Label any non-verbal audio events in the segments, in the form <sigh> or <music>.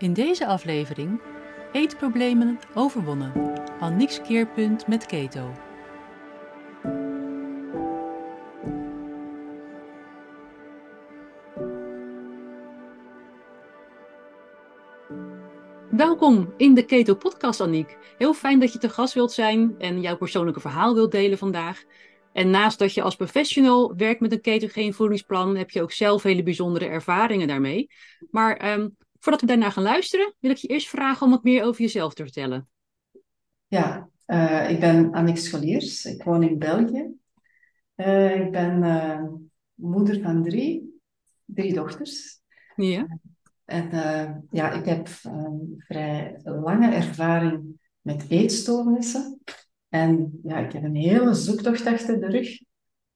In deze aflevering Eetproblemen overwonnen. Aniek's keerpunt met keto. Welkom in de Keto Podcast, Aniek. Heel fijn dat je te gast wilt zijn en jouw persoonlijke verhaal wilt delen vandaag. En naast dat je als professional werkt met een ketogeen voedingsplan, heb je ook zelf hele bijzondere ervaringen daarmee. Maar ehm, voordat we daarna gaan luisteren, wil ik je eerst vragen om wat meer over jezelf te vertellen. Ja, uh, ik ben Annick Scholiers. Ik woon in België. Uh, ik ben uh, moeder van drie, drie dochters. Ja. En ja, ik heb een vrij lange ervaring met eetstoornissen. En ja, ik heb een hele zoektocht achter de rug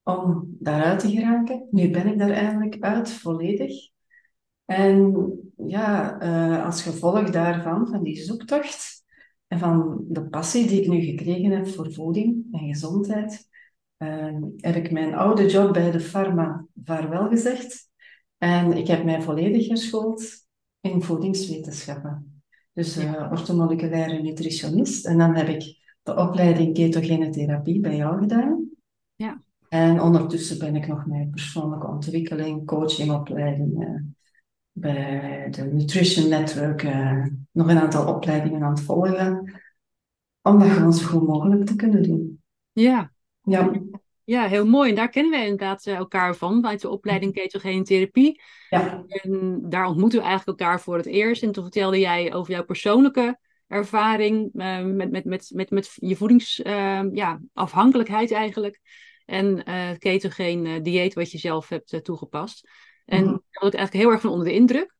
om daaruit te geraken. Nu ben ik daar eindelijk uit, volledig. En ja, uh, als gevolg daarvan, van die zoektocht en van de passie die ik nu gekregen heb voor voeding en gezondheid, uh, heb ik mijn oude job bij de pharma vaarwel gezegd. En ik heb mij volledig geschoold in voedingswetenschappen. Dus uh, orthomoleculaire nutritionist. En dan heb ik de opleiding ketogene therapie bij jou gedaan. Ja. En ondertussen ben ik nog mijn persoonlijke ontwikkeling, coachingopleidingen bij de Nutrition Network uh, nog een aantal opleidingen aan het volgen. Om dat gewoon zo goed mogelijk te kunnen doen. Ja. Ja. Ja, heel mooi. En daar kennen we inderdaad eh, elkaar van, bij de opleiding ketogene therapie. Ja. En daar ontmoeten we eigenlijk elkaar voor het eerst. En toen vertelde jij over jouw persoonlijke ervaring uh, met, met, met, met, met je voedingsafhankelijkheid ja, eigenlijk. En uh, ketogeen dieet wat je zelf hebt toegepast. En mm -hmm. daar was ik eigenlijk heel erg van onder de indruk.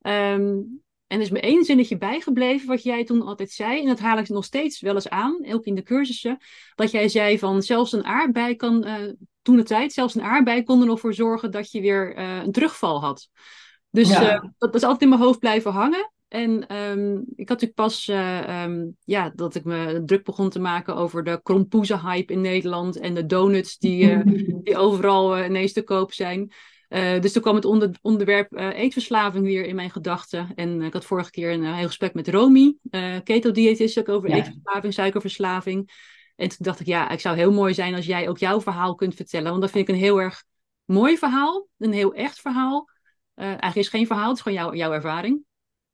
Um, en er is me één zinnetje bijgebleven wat jij toen altijd zei. En dat haal ik nog steeds wel eens aan, ook in de cursussen. Dat jij zei van zelfs een aardbei kan, uh, toen de tijd, zelfs een aardbei kon er nog voor zorgen dat je weer uh, een terugval had. Dus ja. uh, dat, is altijd in mijn hoofd blijven hangen. En um, ik had natuurlijk pas, um, ja, dat ik me druk begon te maken over de krompoezen-hype in Nederland. En de donuts die, <laughs> die overal ineens te koop zijn. Uh, dus toen kwam het onder, onderwerp uh, eetverslaving weer in mijn gedachten. En uh, ik had vorige keer een heel gesprek met Romy, keto-diëtist, ook over ja. eetverslaving, suikerverslaving. En toen dacht ik, ja, het zou heel mooi zijn als jij ook jouw verhaal kunt vertellen. Want dat vind ik een heel erg mooi verhaal, een heel echt verhaal. eigenlijk is het geen verhaal, het is gewoon jouw, jouw ervaring.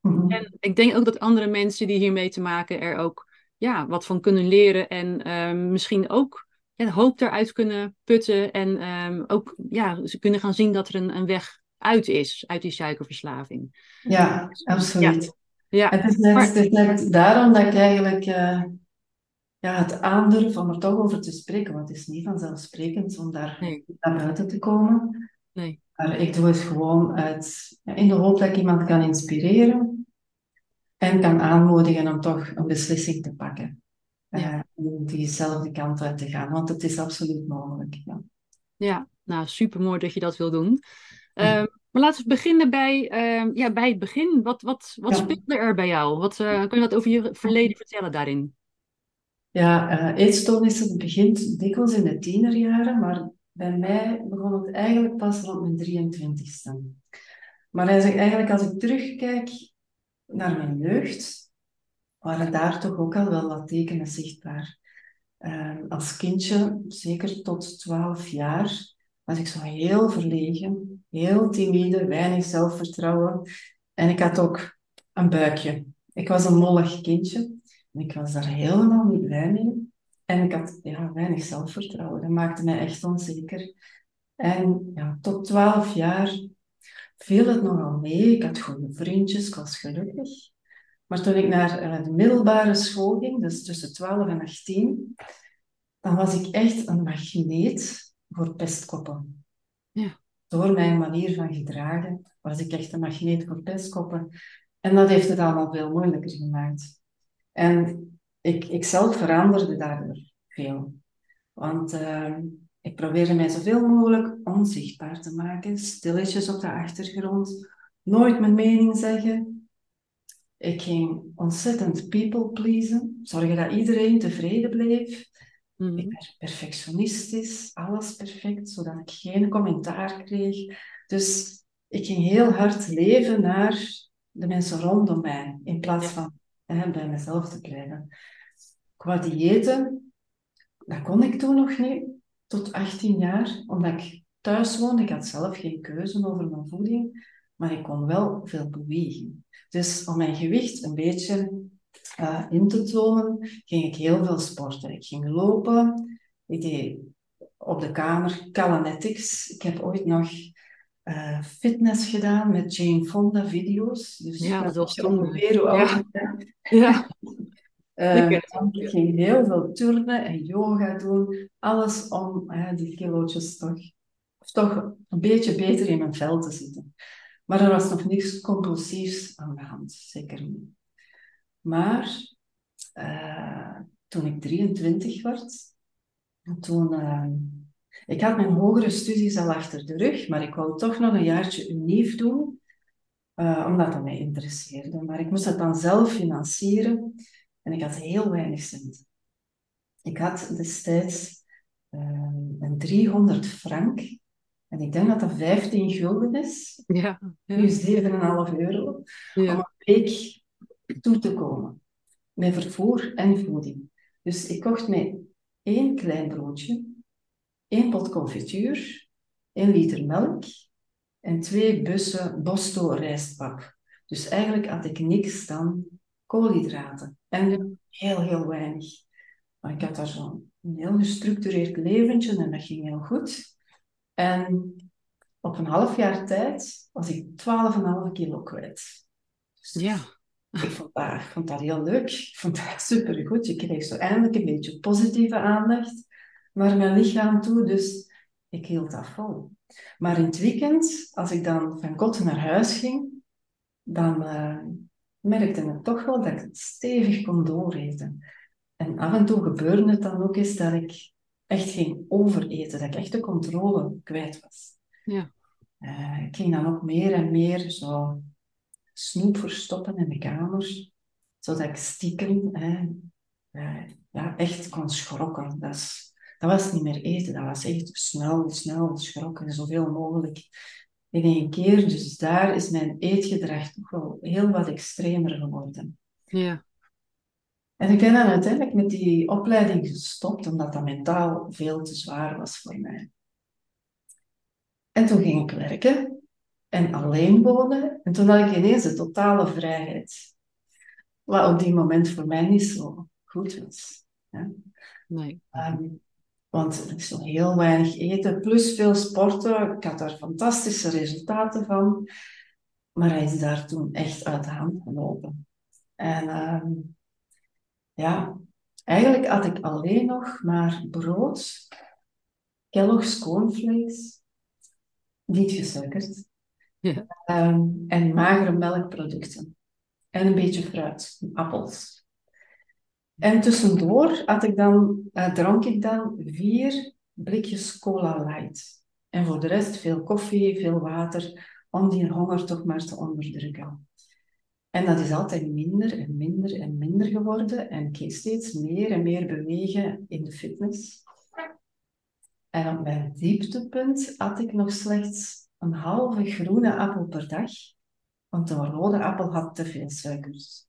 Mm -hmm. En ik denk ook dat andere mensen die hiermee te maken er ook ja, wat van kunnen leren. En misschien ook ja, hoop eruit kunnen putten. En um, ook ja, ze kunnen gaan zien dat er een, een weg uit is, uit die suikerverslaving. Ja, absoluut. Ja. ja. Het, is net, het is net daarom dat ik eigenlijk uh, ja, het aandurf om er toch over te spreken. Want het is niet vanzelfsprekend om daar nee. naar buiten te komen. Nee. Maar ik doe het gewoon uit, in de hoop dat ik iemand kan inspireren. En kan aanmoedigen om toch een beslissing te pakken ja. uh, diezelfde kant uit te gaan. Want het is absoluut mogelijk. Ja, ja nou super mooi dat je dat wil doen. Uh, maar laten we beginnen bij, uh, ja, bij het begin. Wat, wat, wat ja. speelde er bij jou? Wat, uh, kun je wat over je verleden vertellen daarin? Ja, uh, eetstoornissen begint dikwijls in de tienerjaren, maar bij mij begon het eigenlijk pas rond mijn 23ste. Maar als ik, eigenlijk als ik terugkijk naar mijn jeugd, waren daar toch ook al wel wat tekenen zichtbaar. Uh, als kindje, zeker tot 12 jaar, was ik zo heel verlegen, heel timide, weinig zelfvertrouwen. En ik had ook een buikje. Ik was een mollig kindje en ik was daar helemaal niet blij mee. En ik had ja, weinig zelfvertrouwen. Dat maakte mij echt onzeker. En ja, tot 12 jaar viel het nogal mee. Ik had goede vriendjes, ik was gelukkig. Maar toen ik naar de middelbare school ging, dus tussen 12 en 18, dan was ik echt een magneet voor pestkoppen. Ja. Door mijn manier van gedragen was ik echt een magneet voor pestkoppen. En dat heeft het allemaal veel moeilijker gemaakt. En ik, ik zelf veranderde daardoor veel. Want uh, ik probeerde mij zoveel mogelijk onzichtbaar te maken, stilletjes op de achtergrond, nooit mijn mening zeggen, ik ging ontzettend people pleasen, zorgen dat iedereen tevreden bleef. Mm -hmm. Ik werd perfectionistisch, alles perfect, zodat ik geen commentaar kreeg. Dus ik ging heel hard leven naar de mensen rondom mij, in plaats van hè, bij mezelf te blijven. Qua diëten, dat kon ik toen nog niet, tot 18 jaar, omdat ik thuis woonde. Ik had zelf geen keuze over mijn voeding, maar ik kon wel veel bewegen. Dus om mijn gewicht een beetje uh, in te tonen, ging ik heel veel sporten. Ik ging lopen, ik deed op de kamer Calanetics. Ik heb ooit nog uh, fitness gedaan met Jane Fonda video's. Dus ja, dat was ongeveer hoe oud ja. <laughs> ja. <laughs> Uh, ik ging heel veel turnen en yoga doen. Alles om die kilootjes toch, of toch een beetje beter in mijn vel te zitten. Maar er was nog niks compulsiefs aan de hand, zeker niet. Maar uh, toen ik 23 werd, toen... ik had mijn hogere studies al achter de rug, maar ik wou toch nog een jaartje unief doen, omdat dat mij interesseerde. Maar ik moest dat dan zelf financieren. En ik had heel weinig cent. Ik had destijds een 300 frank. En ik denk dat dat 15 gulden is. Ja. ja. Nu 7,5 euro. Ja. Om een week toe te komen. Met vervoer en voeding. Dus ik kocht mij één klein broodje, één pot confituur, één liter melk en twee bussen Bosto rijstpap. Dus eigenlijk had ik niks dan koolhydraten. En heel, heel weinig. Maar ik had daar zo'n heel gestructureerd leventje en dat ging heel goed. En op een half jaar tijd was ik 12,5 kilo kwijt. Dus ja. Ik vond, dat, ik vond dat heel leuk. Ik vond dat supergoed. Je kreeg zo eindelijk een beetje positieve aandacht naar mijn lichaam toe. Dus ik hield dat vol. Maar in het weekend, als ik dan van kot naar huis ging, dan, uh, merkte ik toch wel dat ik het stevig kon dooreten. En af en toe gebeurde het dan ook eens dat ik echt ging overeten, dat ik echt de controle kwijt was. Ja. Uh, ik ging dan ook meer en meer zo snoep verstoppen in de kamer, zodat ik stiekem hè, uh, ja, echt kon schrokken. Dat, is, dat was niet meer eten, dat was echt snel, snel schrokken, zoveel mogelijk in één keer. Dus daar is mijn eetgedrag toch wel heel wat extremer geworden. Ja. En ik ben dan uiteindelijk met die opleiding gestopt, omdat dat mentaal veel te zwaar was voor mij. En toen ging ik werken en alleen wonen. En toen had ik ineens de totale vrijheid. Wat op die moment voor mij niet zo goed was. Nee. Um, want er is nog heel weinig eten, plus veel sporten. Ik had daar fantastische resultaten van. Maar hij is daar toen echt uit de hand gelopen. En uh, ja, eigenlijk had ik alleen nog maar brood, Kellogg's cornflakes, niet gesuikerd, ja. um, en magere melkproducten. En een beetje fruit, appels. En tussendoor had ik dan, uh, dronk ik dan vier blikjes cola light. En voor de rest veel koffie, veel water, om die honger toch maar te onderdrukken. En dat is altijd minder en minder en minder geworden. En ik steeds meer en meer bewegen in de fitness. En op mijn dieptepunt had ik nog slechts een halve groene appel per dag. Want een rode appel had te veel suikers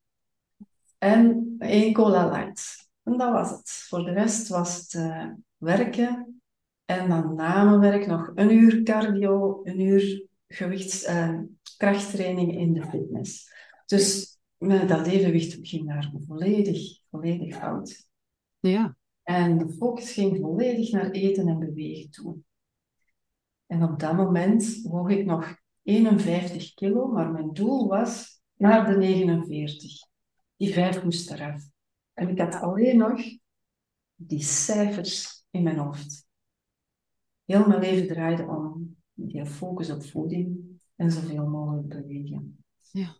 en één cola light. En dat was het. Voor de rest was het uh, werken en dan na mijn werk nog een uur cardio, een uur gewichtskrachttraining uh, in de fitness. Dus met dat evenwicht ging daar volledig, volledig fout. Ja. En de focus ging volledig naar eten en bewegen toe. En op dat moment woog ik nog 51 kilo, maar mijn doel was naar de 49. Die vijf moest eraf. En ik had alleen nog die cijfers in mijn hoofd. Heel mijn leven draaide om die focus op voeding en zoveel mogelijk bewegen. Ja.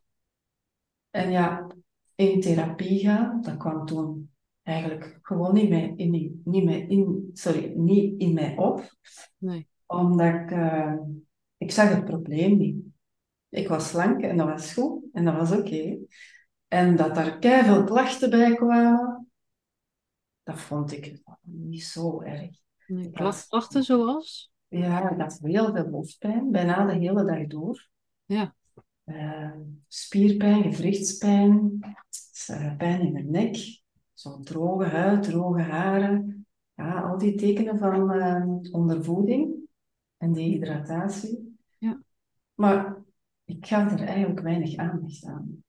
En ja, in therapie gaan, dat kwam toen eigenlijk gewoon niet meer in, niet meer in, sorry, niet in mij op. Nee. Omdat ik, uh, ik zag het probleem niet. Ik was slank en dat was goed en dat was oké. En dat daar veel klachten bij kwamen, dat vond ik niet zo erg. Nee, klachten zoals? Ja, ik had heel veel hoofdpijn, bijna de hele dag door. Ja. Uh, spierpijn, gewrichtspijn, uh, pijn in de nek, zo'n droge huid, droge haren. Ja, al die tekenen van uh, ondervoeding en dehydratatie. Ja. Maar ik gaf er eigenlijk weinig aandacht aan.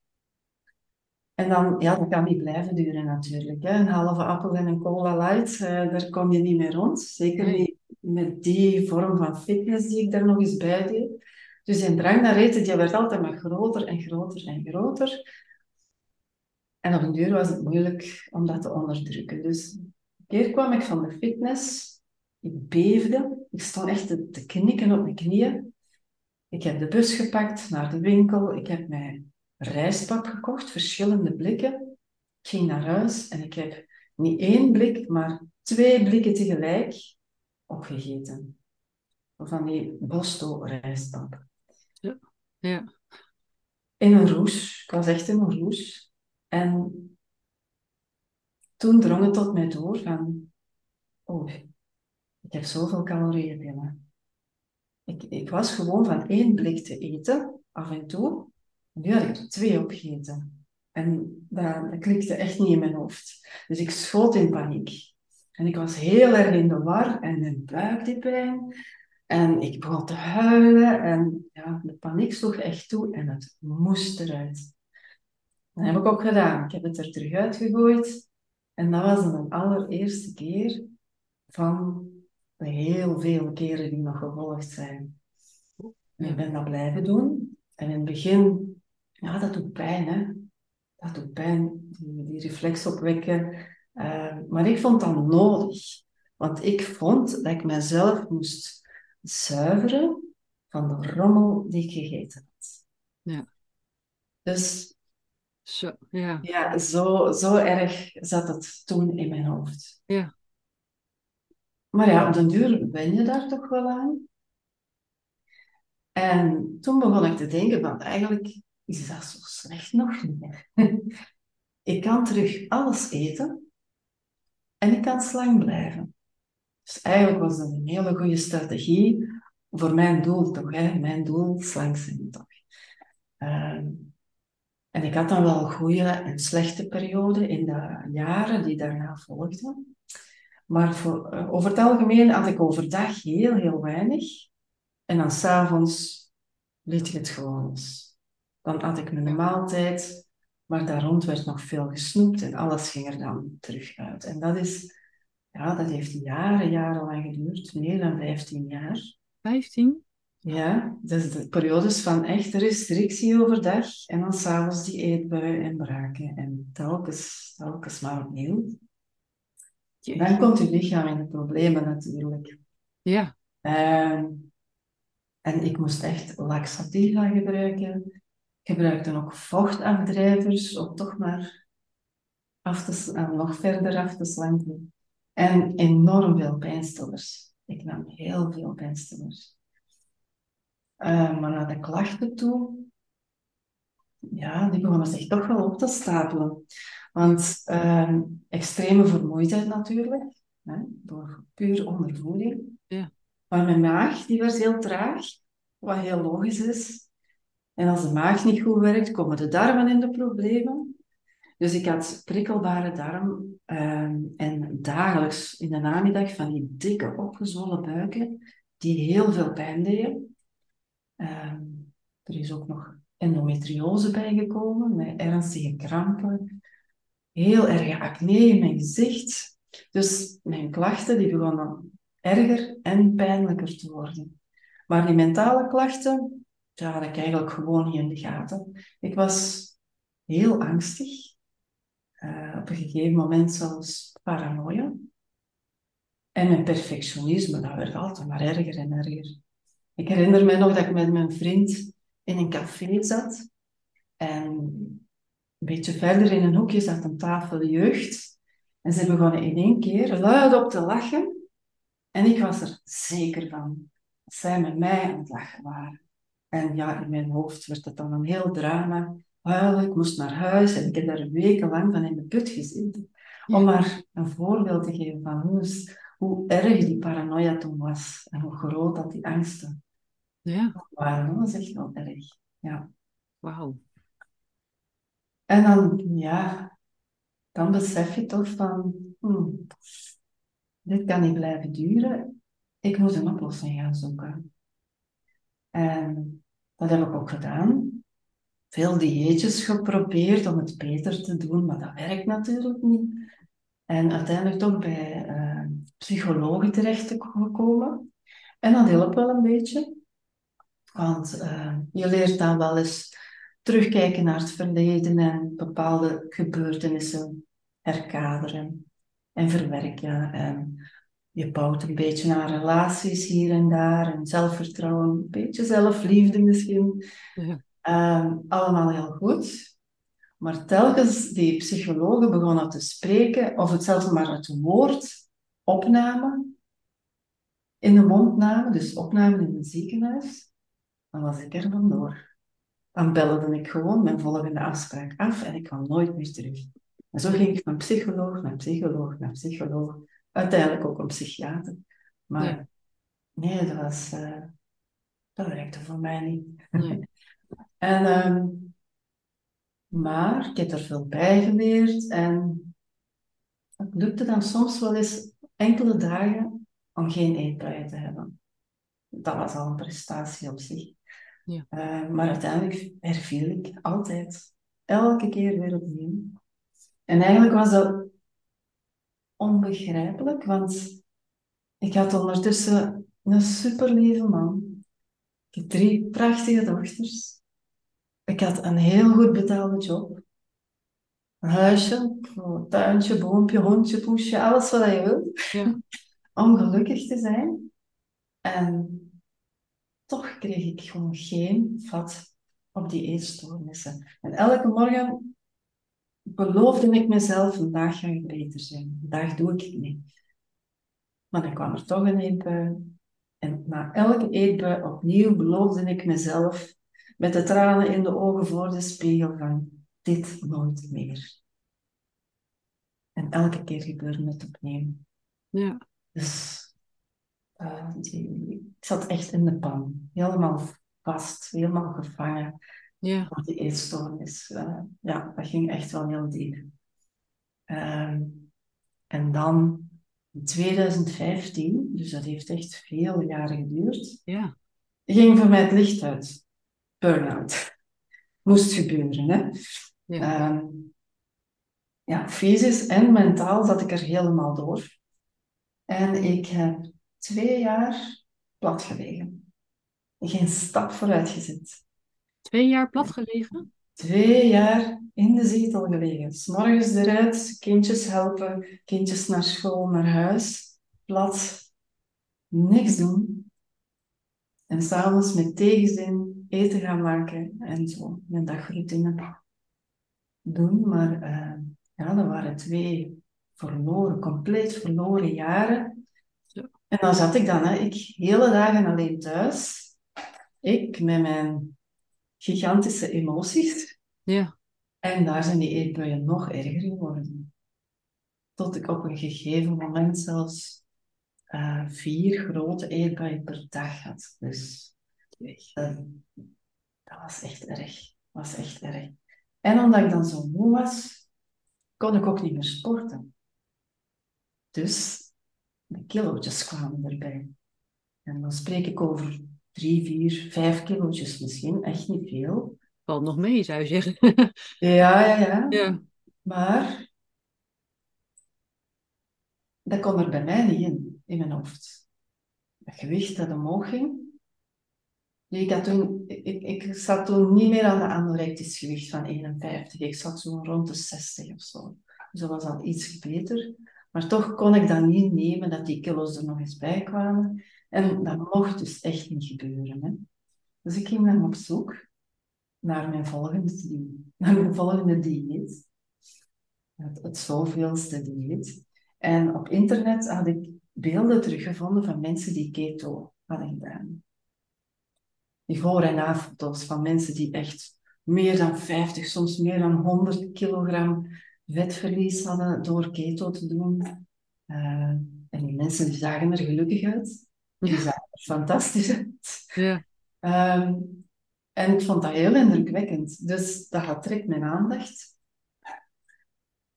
En dan, ja, dat kan niet blijven duren natuurlijk. Hè. Een halve appel en een cola light, uh, daar kom je niet meer rond. Zeker niet met die vorm van fitness die ik daar nog eens bij deed. Dus die drang naar eten, die werd altijd maar groter en groter en groter. En op een duur was het moeilijk om dat te onderdrukken. Dus een keer kwam ik van de fitness. Ik beefde. Ik stond echt te, knikken op mijn knieën. Ik heb de bus gepakt naar de winkel. Ik heb mijn rijstpap gekocht, verschillende blikken. Ik ging naar huis en ik heb niet één blik, maar twee blikken tegelijk opgegeten. Van die Bosto rijstpap. Ja. ja. In een roes. Ik was echt in een roes. En toen drong het tot mij door van... Oh, ik heb zoveel calorieën binnen. Ik, ik was gewoon van één blik te eten, af en toe. Nu had ik er twee opgegeten. En dat, dat klikte echt niet in mijn hoofd. Dus ik schoot in paniek. En ik was heel erg in de war en die pijn. En ik begon te huilen en ja, de paniek sloeg echt toe en het moest eruit. Dat heb ik ook gedaan. Ik heb het er terug uitgegooid. En dat was de allereerste keer van de heel veel keren die nog gevolgd zijn. En ik ben dat blijven doen. En in het begin ja, dat doet pijn, hè. Dat doet pijn, die, die reflex opwekken. Uh, maar ik vond dat nodig. Want ik vond dat ik mezelf moest zuiveren van de rommel die ik gegeten had. Ja. Dus zo, ja. Ja, zo, zo erg zat het toen in mijn hoofd. Ja. Maar ja, op den duur ben je daar toch wel aan. En toen begon ik te denken van eigenlijk is dat zo slecht nog niet meer. <laughs> ik kan terug alles eten en ik kan slang blijven. Dus eigenlijk was dat een hele goede strategie voor mijn doel toch. Hè? Mijn doel, slank zijn toch. Uh, en ik had dan wel goede en slechte perioden in de jaren die daarna volgden. Maar voor, uh, over het algemeen had ik overdag heel, heel weinig. En dan s'avonds liet ik het gewoon los. Dan had ik mijn maaltijd, maar daar rond werd nog veel gesnoept en alles ging er dan terug uit. En dat is, ja, dat heeft jaren, jarenlang geduurd, meer dan 15 jaar. 15? Ja, dus de periodes van echte restrictie overdag en dan s'avonds die eetbuien en braken en telkens, telkens maar opnieuw. Dan komt je lichaam in de problemen natuurlijk. Ja. Uh, en ik moest echt laxativa gebruiken gebruikte ook vochtafdrijvers om toch maar af te, nog verder af te slanken. En enorm veel pijnstillers. Ik nam heel veel pijnstillers. Uh, maar naar de klachten toe, ja, die begonnen zich toch wel op te stapelen. Want uh, extreme vermoeidheid natuurlijk, hè, door puur ondervoeding. Ja. Maar mijn maag die was heel traag, wat heel logisch is. En als de maag niet goed werkt, komen de darmen in de problemen. Dus ik had prikkelbare darm ehm, en dagelijks in de namiddag van die dikke opgezwollen buiken die heel veel pijn deden. Ehm, er is ook nog endometriose bijgekomen met ernstige krampen, heel erge acne in mijn gezicht. Dus mijn klachten die begonnen erger en pijnlijker te worden. Maar die mentale klachten, dat had ik eigenlijk gewoon niet in de gaten. Ik was heel angstig. Uh, op een gegeven moment zelfs paranoia. En mijn perfectionisme, dat werd altijd maar erger en erger. Ik herinner me nog dat ik met mijn vriend in een café zat. En een beetje verder in een hoekje zat een tafel jeugd. En ze begonnen in één keer luid op te lachen. En ik was er zeker van dat zij met mij aan het lachen waren. En ja, in mijn hoofd werd het dan een heel drama. Huilen, ik moest naar huis en ik heb daar wekenlang van in de put gezeten. Om maar een voorbeeld te geven van hoe, hoe erg die paranoia toen was. En hoe groot dat die angsten ja. waren. Dat was echt wel erg. Ja. Wauw. En dan, ja, dan besef je toch van, hmm, dit kan niet blijven duren. Ik moet een oplossing gaan zoeken. En dat heb ik ook gedaan. Veel dieetjes geprobeerd om het beter te doen, maar dat werkt natuurlijk niet. En uiteindelijk toch bij uh, psychologen terecht gekomen. En dat helpt wel een beetje. Want uh, je leert dan wel eens terugkijken naar het verleden en bepaalde gebeurtenissen herkaderen en verwerken. En je bouwt een beetje aan relaties hier en daar en zelfvertrouwen, een beetje zelfliefde misschien. Uh, allemaal heel goed. Maar telkens die psychologen begonnen te spreken, of het zelfs maar het woord opnamen, in de mond namen, dus opnamen in een ziekenhuis, dan was ik er vandoor. Dan belde ik gewoon mijn volgende afspraak af en ik kwam nooit meer terug. En zo ging ik van psycholoog naar psycholoog naar psycholoog. Uiteindelijk ook een psychiater. Maar nee, dat was... Uh, dat werkte voor mij niet. Nee. <laughs> en, um, maar ik heb er veel bij geleerd en het lukte dan soms wel eens enkele dagen om geen eetbuien te hebben. Dat was al een prestatie op zich. Ja. Uh, maar uiteindelijk herviel ik altijd, elke keer weer opnieuw. En eigenlijk was dat onbegrijpelijk, want ik had ondertussen een superlieve man. Ik heb drie prachtige dochters. Ik had een heel goed betaalde job. Een huisje, een tuintje, boompje, hondje, poesje, alles wat je wilt. Ja. <laughs> Om gelukkig te zijn. En toch kreeg ik gewoon geen vat op die eetstoornissen. En elke morgen beloofde ik mezelf, vandaag ga ik beter zijn. Vandaag doe ik het niet. Maar dan kwam er toch een eetbui. En na elke eetbui opnieuw beloofde ik mezelf, met de tranen in de ogen voor de spiegel, van dit nooit meer. En elke keer gebeurde het opnieuw. Ja. Dus uh, die, ik zat echt in de pan. Helemaal vast, helemaal gevangen. Ja. Door die eetstoornis. Uh, ja, dat ging echt wel heel diep. Uh, en dan in 2015, dus dat heeft echt veel jaren geduurd, ja. ging voor mij het licht uit. Burn-out. Moest gebeuren, hè. Ja. Uh, ja, fysisch en mentaal zat ik er helemaal door. En ik heb twee jaar plat gelegen. Geen stap vooruit gezet. Twee jaar plat gelegen? Twee jaar in de zetel gelegen. S'morgens eruit, kindjes helpen, kindjes naar school, naar huis. Plat. Niks doen. En s'avonds met tegenzin eten gaan maken en zo. Mijn dagroutine doen. Maar uh, ja, dat waren twee verloren, compleet verloren jaren. En dan zat ik dan, hè, ik hele dagen alleen thuis. Ik met mijn gigantische emoties. Ja. En daar zijn die eetbuien nog erger geworden. Tot ik op een gegeven moment zelfs uh, vier grote eetbuien per dag had. Dus uh, dat was echt erg. Dat was echt erg. En omdat ik dan zo moe was, kon ik ook niet meer sporten. Dus de kilootjes kwamen erbij. En dan spreek ik over drie, vier, vijf kilootjes misschien, echt niet veel. Valt nog mee, zou je zeggen. <laughs> ja, ja, ja, ja. Maar dat kon er bij mij niet in, in mijn hoofd. Het gewicht dat omhoog ging. Ik, had toen, ik, ik zat toen niet meer aan de anorectisch gewicht van 51. Ik zat zo rond de 60 of zo. Dus dat was al iets beter. Maar toch kon ik dat niet nemen dat die kilo's er nog eens bij kwamen. En dat mocht dus echt niet gebeuren. Hè. Dus ik ging dan op zoek naar mijn volgende, naar mijn volgende dieet. Het, het zoveelste dieet. En op internet had ik beelden teruggevonden van mensen die keto hadden gedaan. Die voor- en na-foto's van mensen die echt meer dan 50, soms meer dan 100 kilogram vetverlies hadden door keto te doen. Uh, en die mensen die zagen er gelukkig uit. Die zagen er fantastisch uit. Ja. Um, En ik vond dat heel indrukwekkend. Dus dat had direct mijn aandacht.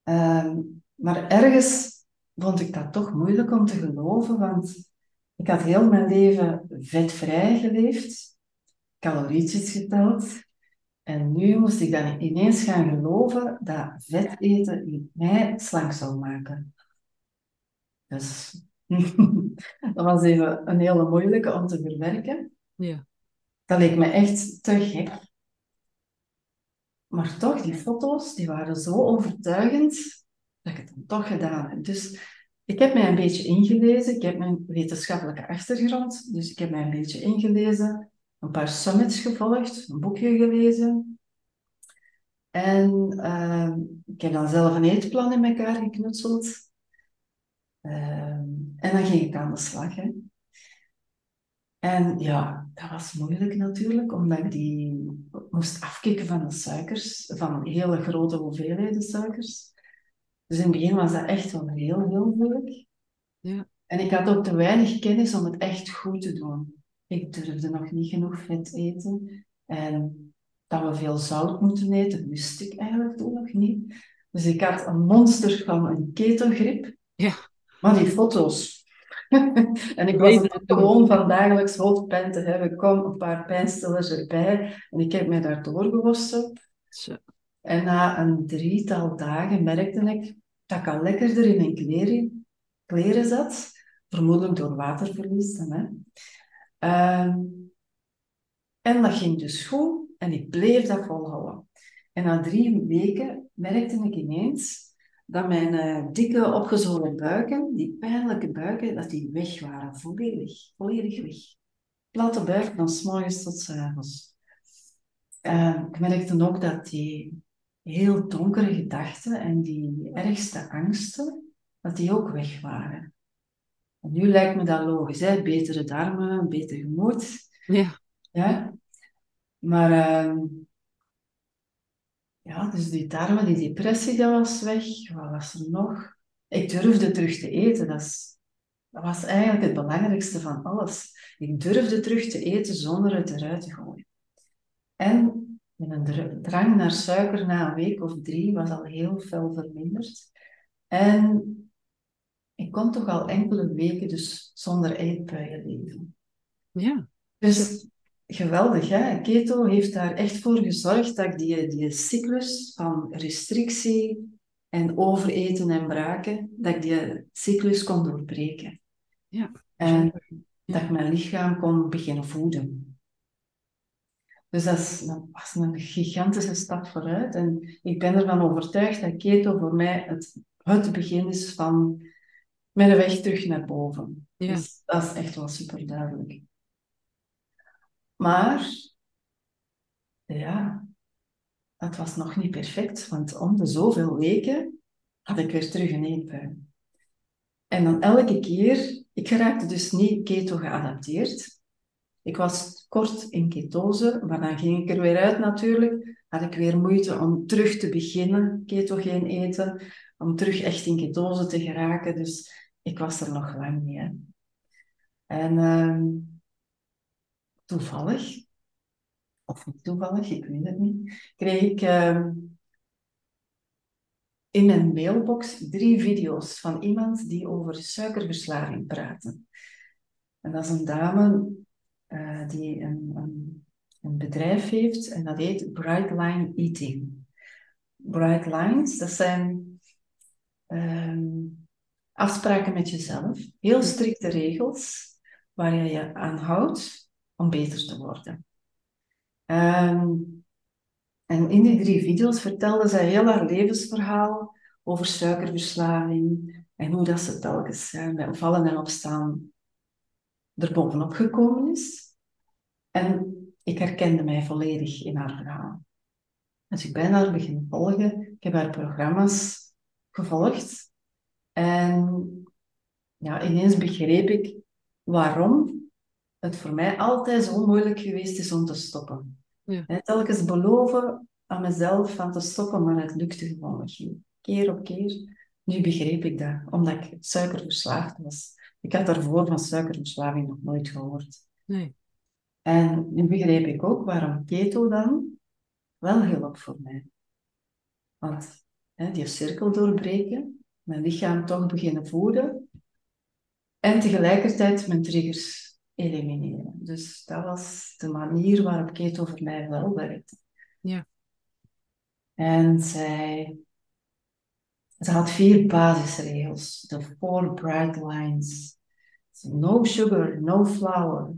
Ehm, maar ergens vond ik dat toch moeilijk om te geloven, want ik had heel mijn leven vetvrij geleefd, calorietjes geteld. En nu moest ik dan ineens gaan geloven dat vet eten mij slank zou maken. Dus <laughs> dat was even een hele moeilijke om te verwerken. Ja. Dat leek me echt te gek. Maar toch, die foto's die waren zo overtuigend dat ik het dan toch gedaan heb. Dus ik heb mij een beetje ingelezen. Ik heb mijn wetenschappelijke achtergrond. Dus ik heb mij een beetje ingelezen. Een paar summits gevolgd. Een boekje gelezen. En uh, ik heb dan zelf een eetplan in elkaar geknutseld. Uh, en dan ging ik aan de slag. Hè. En ja, dat was moeilijk natuurlijk, omdat ik die moest afkicken van de suikers, van hele grote hoeveelheden suikers. Dus in het begin was dat echt wel heel, heel moeilijk. Ja. En ik had ook te weinig kennis om het echt goed te doen. Ik durfde nog niet genoeg vet eten. En dat we veel zout moeten eten, wist ik eigenlijk toen nog niet. Dus ik had een monster van een ketogrip. Ja. Maar die foto's. <laughs> en ik was het gewoon van dagelijks hoofdpijn te hebben. Kom, een paar pijnstillers erbij. En ik heb mij daar doorgeworsteld. Zo. En na een drietal dagen merkte ik dat ik al lekkerder in mijn kleren, kleren zat. Vermoedelijk door waterverlies. Dan, hè. Ehm, en dat ging dus goed. En ik bleef dat volhouden. En na drie weken merkte ik ineens dat mijn uh, dikke opgezwollen buiken, die pijnlijke buiken, dat die weg waren. Volledig, volledig weg. Platte buik van s morgens tot s avonds. Uh, ik merkte ook dat die heel donkere gedachten en die ergste angsten, dat die ook weg waren. En nu lijkt me dat logisch, hè? betere darmen, beter gemoed. Ja. ja? Maar uh, ja, dus die darmen, die depressie, dat was weg. Wat was er nog? Ik durfde terug te eten. Dat, is, dat was eigenlijk het belangrijkste van alles. Ik durfde terug te eten zonder het eruit te gooien. En een drang naar suiker na een week of drie was al heel veel verminderd. En ik kon toch al enkele weken dus zonder eetbuien leven. Ja. Dus geweldig, hè? Keto heeft daar echt voor gezorgd dat ik die, die cyclus van restrictie en overeten en braken, dat ik die cyclus kon doorbreken. Ja. En dat ik mijn lichaam kon beginnen voeden. Dus dat, is, dat was een gigantische stap vooruit. En ik ben ervan overtuigd dat keto voor mij het, het begin is van mijn weg terug naar boven. Ja. Dus dat is echt wel super duidelijk. Maar ja, dat was nog niet perfect, want om de zoveel weken had ik weer terug een eetbui. En dan elke keer, ik raakte dus niet keto geadapteerd. Ik was kort in ketose, maar dan ging ik er weer uit natuurlijk. Had ik weer moeite om terug te beginnen, ketogeen eten, om terug echt in ketose te geraken. Dus ik was er nog lang niet. Hè. En uh, toevallig, of niet toevallig, ik weet het niet, kreeg ik uh, in mijn mailbox drie video's van iemand die over suikerverslaving praatte. En dat is een dame uh, die een, een, bedrijf heeft en dat heet Bright Line Eating. Bright Lines, dat zijn um, afspraken met jezelf, heel strikte regels waar je je aan houdt om beter te worden. Um, en in die drie video's vertelde zij heel haar levensverhaal over suikerverslaving en hoe dat ze telkens bij vallen en opstaan er bovenop gekomen is. En ik herkende mij volledig in haar verhaal. Dus ik ben haar beginnen volgen. Ik heb haar programma's gevolgd. En ja, ineens begreep ik waarom het voor mij altijd zo moeilijk geweest is om te stoppen. Ja. En telkens beloven aan mezelf van te stoppen, maar het lukte gewoon niet. Keer op keer. Nu begreep ik dat, omdat ik suikerverslaafd was. Ik had daarvoor van suikerverslaving nog nooit gehoord. Nee. En nu begreep ik ook waarom keto dan wel hielp voor mij. Want hè, die cirkel doorbreken, mijn lichaam toch beginnen voeden en tegelijkertijd mijn triggers elimineren. Dus dat was de manier waarop keto voor mij wel werkte. Ja. En zij, ze had vier basisregels, de four bright lines. No sugar, no flour,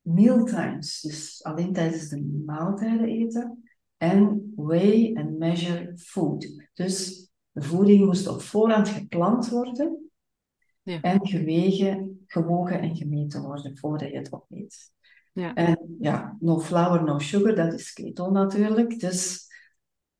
mealtimes, dus alleen tijdens de maaltijden eten, en weigh and measure food. Dus de voeding moest op voorhand gepland worden Ja. en gewegen, gewogen en gemeten worden voordat je het opeet. Ja. En ja, no flour, no sugar, dat is keto natuurlijk. Dus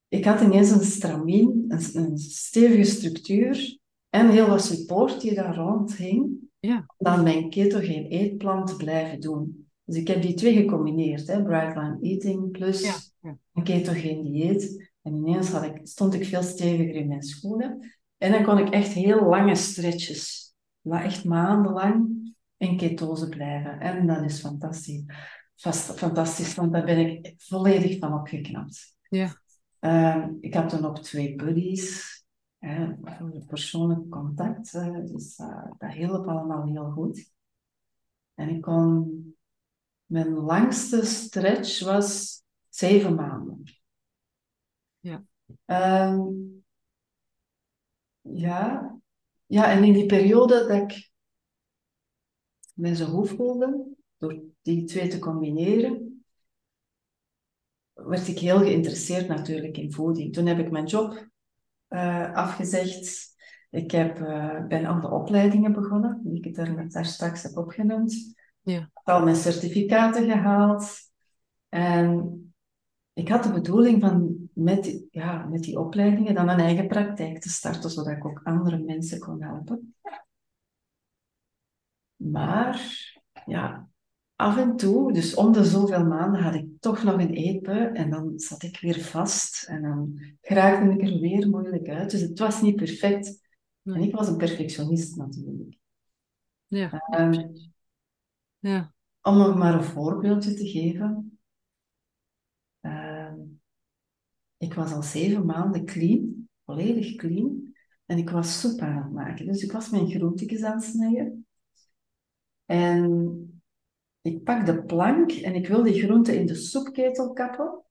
ik had ineens een stramien, een, een stevige structuur en heel wat support die daar rond hing, Ja. om dan mijn ketogeen eetplan te blijven doen. Dus ik heb die twee gecombineerd, hè, Bright Line Eating plus Ja, ja. een ketogeen dieet. En ineens had ik, stond ik veel steviger in mijn schoenen. En dan kon ik echt heel lange stretches, la- echt maandenlang, in ketose blijven. En dat is fantastisch. Vast, fantastisch, want daar ben ik volledig van opgeknapt. Ja. Ehm, ik had dan ook twee buddies persoonlijk contact. eh, dus eh, dat hielp allemaal heel goed. En ik kon... Mijn langste stretch was zeven maanden. Ja. Ehm, ja. Ja, en in die periode dat ik mij zo goed voelde, door die twee te combineren, werd ik heel geïnteresseerd natuurlijk in voeding. Toen heb ik mijn job eh, afgezegd. Ik heb, eh, ben aan de opleidingen begonnen, die ik daar, daar straks heb opgenoemd. Ja. Ik heb al mijn certificaten gehaald. En ik had de bedoeling van met die, ja, met die opleidingen dan een eigen praktijk te starten, zodat ik ook andere mensen kon helpen. Maar ja, af en toe, dus om de zoveel maanden, had ik toch nog een eetbui en dan zat ik weer vast en dan geraakte ik er weer moeilijk uit. Dus het was niet perfect. En ik was een perfectionist natuurlijk. Ja. Ehm, Ja. om nog maar een voorbeeldje te geven. Ik was al zeven maanden clean, volledig clean. En ik was soep aan het maken. Dus ik was mijn groentjes aan het snijden. En ik pak de plank en ik wil die groente in de soepketel kappen.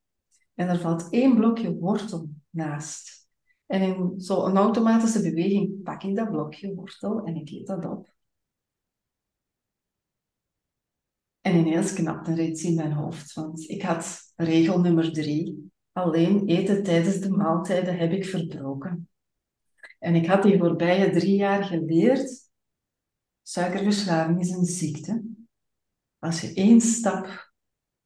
En er valt één blokje wortel naast. En in zo'n automatische beweging pak ik dat blokje wortel en ik eet dat op. En ineens knapt er iets in mijn hoofd, want ik had regel nummer drie. Alleen eten tijdens de maaltijden heb ik verbroken. En ik had die voorbije drie jaar geleerd. Suikerverslaving is een ziekte. Als je één stap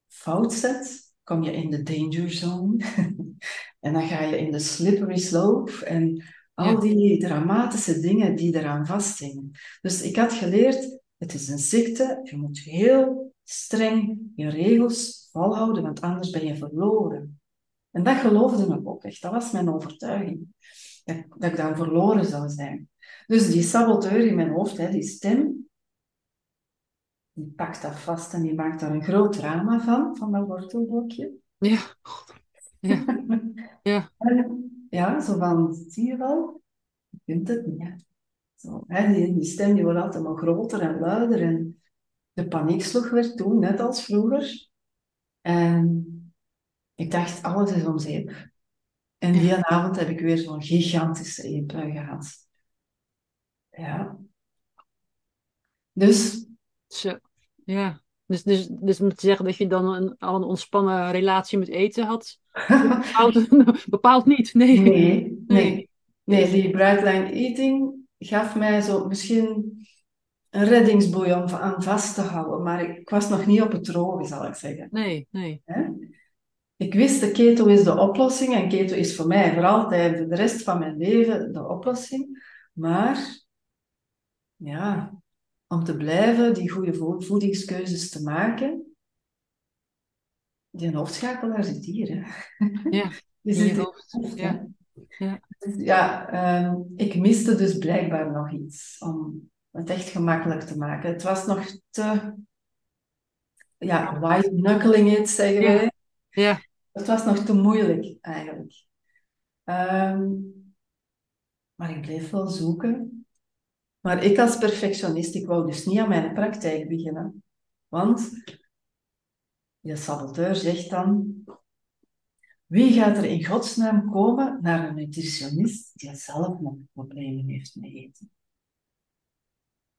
fout zet, kom je in de danger zone. <laughs> en dan ga je in de slippery slope en al die dramatische dingen die eraan vasthingen. Dus ik had geleerd, het is een ziekte, je moet heel streng je regels volhouden, want anders ben je verloren. En dat geloofde ik ook echt, dat was mijn overtuiging. Dat, dat ik dan verloren zou zijn. Dus die saboteur in mijn hoofd, hè, die stem, die pakt dat vast en die maakt daar een groot drama van, van dat wortelblokje. Ja. Ja. <laughs> Ja. Ja, zo van, zie je wel, je kunt het niet. Hè. Zo, hè, die, die stem die wordt altijd maar groter en luider. En de paniekslag werd toen, net als vroeger. En ik dacht, alles is om zeep. En die avond heb ik weer zo'n gigantische eetbui gehad. Ja. Dus Zo. Ja. Dus, dus, dus moet je zeggen dat je dan een, al een ontspannen relatie met eten had? <laughs> Bepaald, bepaald <laughs> niet, nee. nee, nee. Nee. Die bright line eating gaf mij zo misschien een reddingsboei om aan vast te houden. Maar ik, was nog niet op het droge, zal ik zeggen. Nee, nee. Hè? Ik wist, de keto is de oplossing en keto is voor mij voor altijd, voor de rest van mijn leven, de oplossing. Maar, ja, om te blijven die goede vo- voedingskeuzes te maken, die hoofdschakelaar zit hier, hè. Ja, <laughs> Die zit in hoofd. Ja. Ja. Dus ja, ehm, ik miste dus blijkbaar nog iets om het echt gemakkelijk te maken. Het was nog te ja, white knuckling it, zeggen wij. Ja, Het was nog te moeilijk, eigenlijk. Ehm, maar ik bleef wel zoeken. Maar ik als perfectionist, ik wou dus niet aan mijn praktijk beginnen. Want je saboteur zegt dan, wie gaat er in godsnaam komen naar een nutritionist die zelf nog problemen heeft met eten?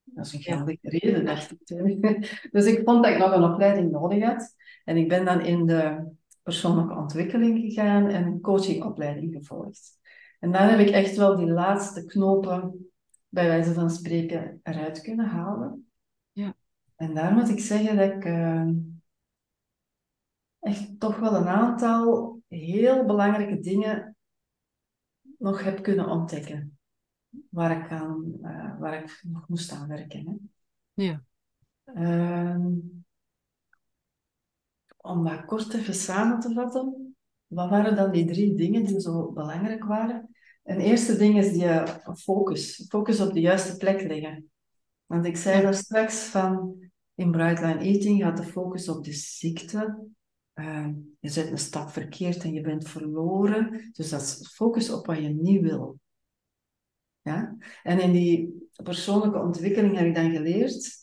Dat is een geldige reden, dacht ik. <laughs> Dus ik vond dat ik nog een opleiding nodig had. En ik ben dan in de persoonlijke ontwikkeling gegaan en een coachingopleiding gevolgd. En daar heb ik echt wel die laatste knopen, bij wijze van spreken, eruit kunnen halen. Ja. En daar moet ik zeggen dat ik eh, echt toch wel een aantal heel belangrijke dingen nog heb kunnen ontdekken. Waar ik, aan, eh, waar ik nog moest aan werken. Hè. ja, Ehm, om dat kort even samen te vatten, wat waren dan die drie dingen die zo belangrijk waren? Een eerste ding is die eh, focus. Focus op de juiste plek leggen. Want ik zei daar straks van, in Bright Line Eating gaat de focus op de ziekte. Ehm, je zet een stap verkeerd en je bent verloren. Dus dat is focus op wat je niet wil. Ja? En in die persoonlijke ontwikkeling heb ik dan geleerd,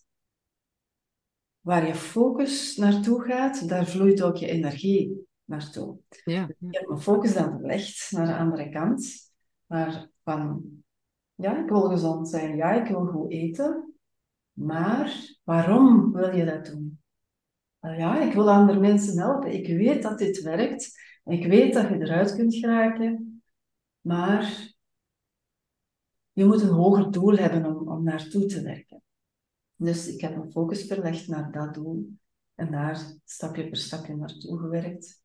waar je focus naartoe gaat, daar vloeit ook je energie naartoe. ja, Ik heb mijn focus dan verlegd naar de andere kant. Maar van, ja, ik wil gezond zijn, ja, ik wil goed eten. Maar waarom wil je dat doen? Ja, ik wil andere mensen helpen. Ik weet dat dit werkt. Ik weet dat je eruit kunt geraken. Maar je moet een hoger doel hebben om, om naartoe te werken. Dus ik heb mijn focus verlegd naar dat doel. En daar stapje per stapje naartoe gewerkt.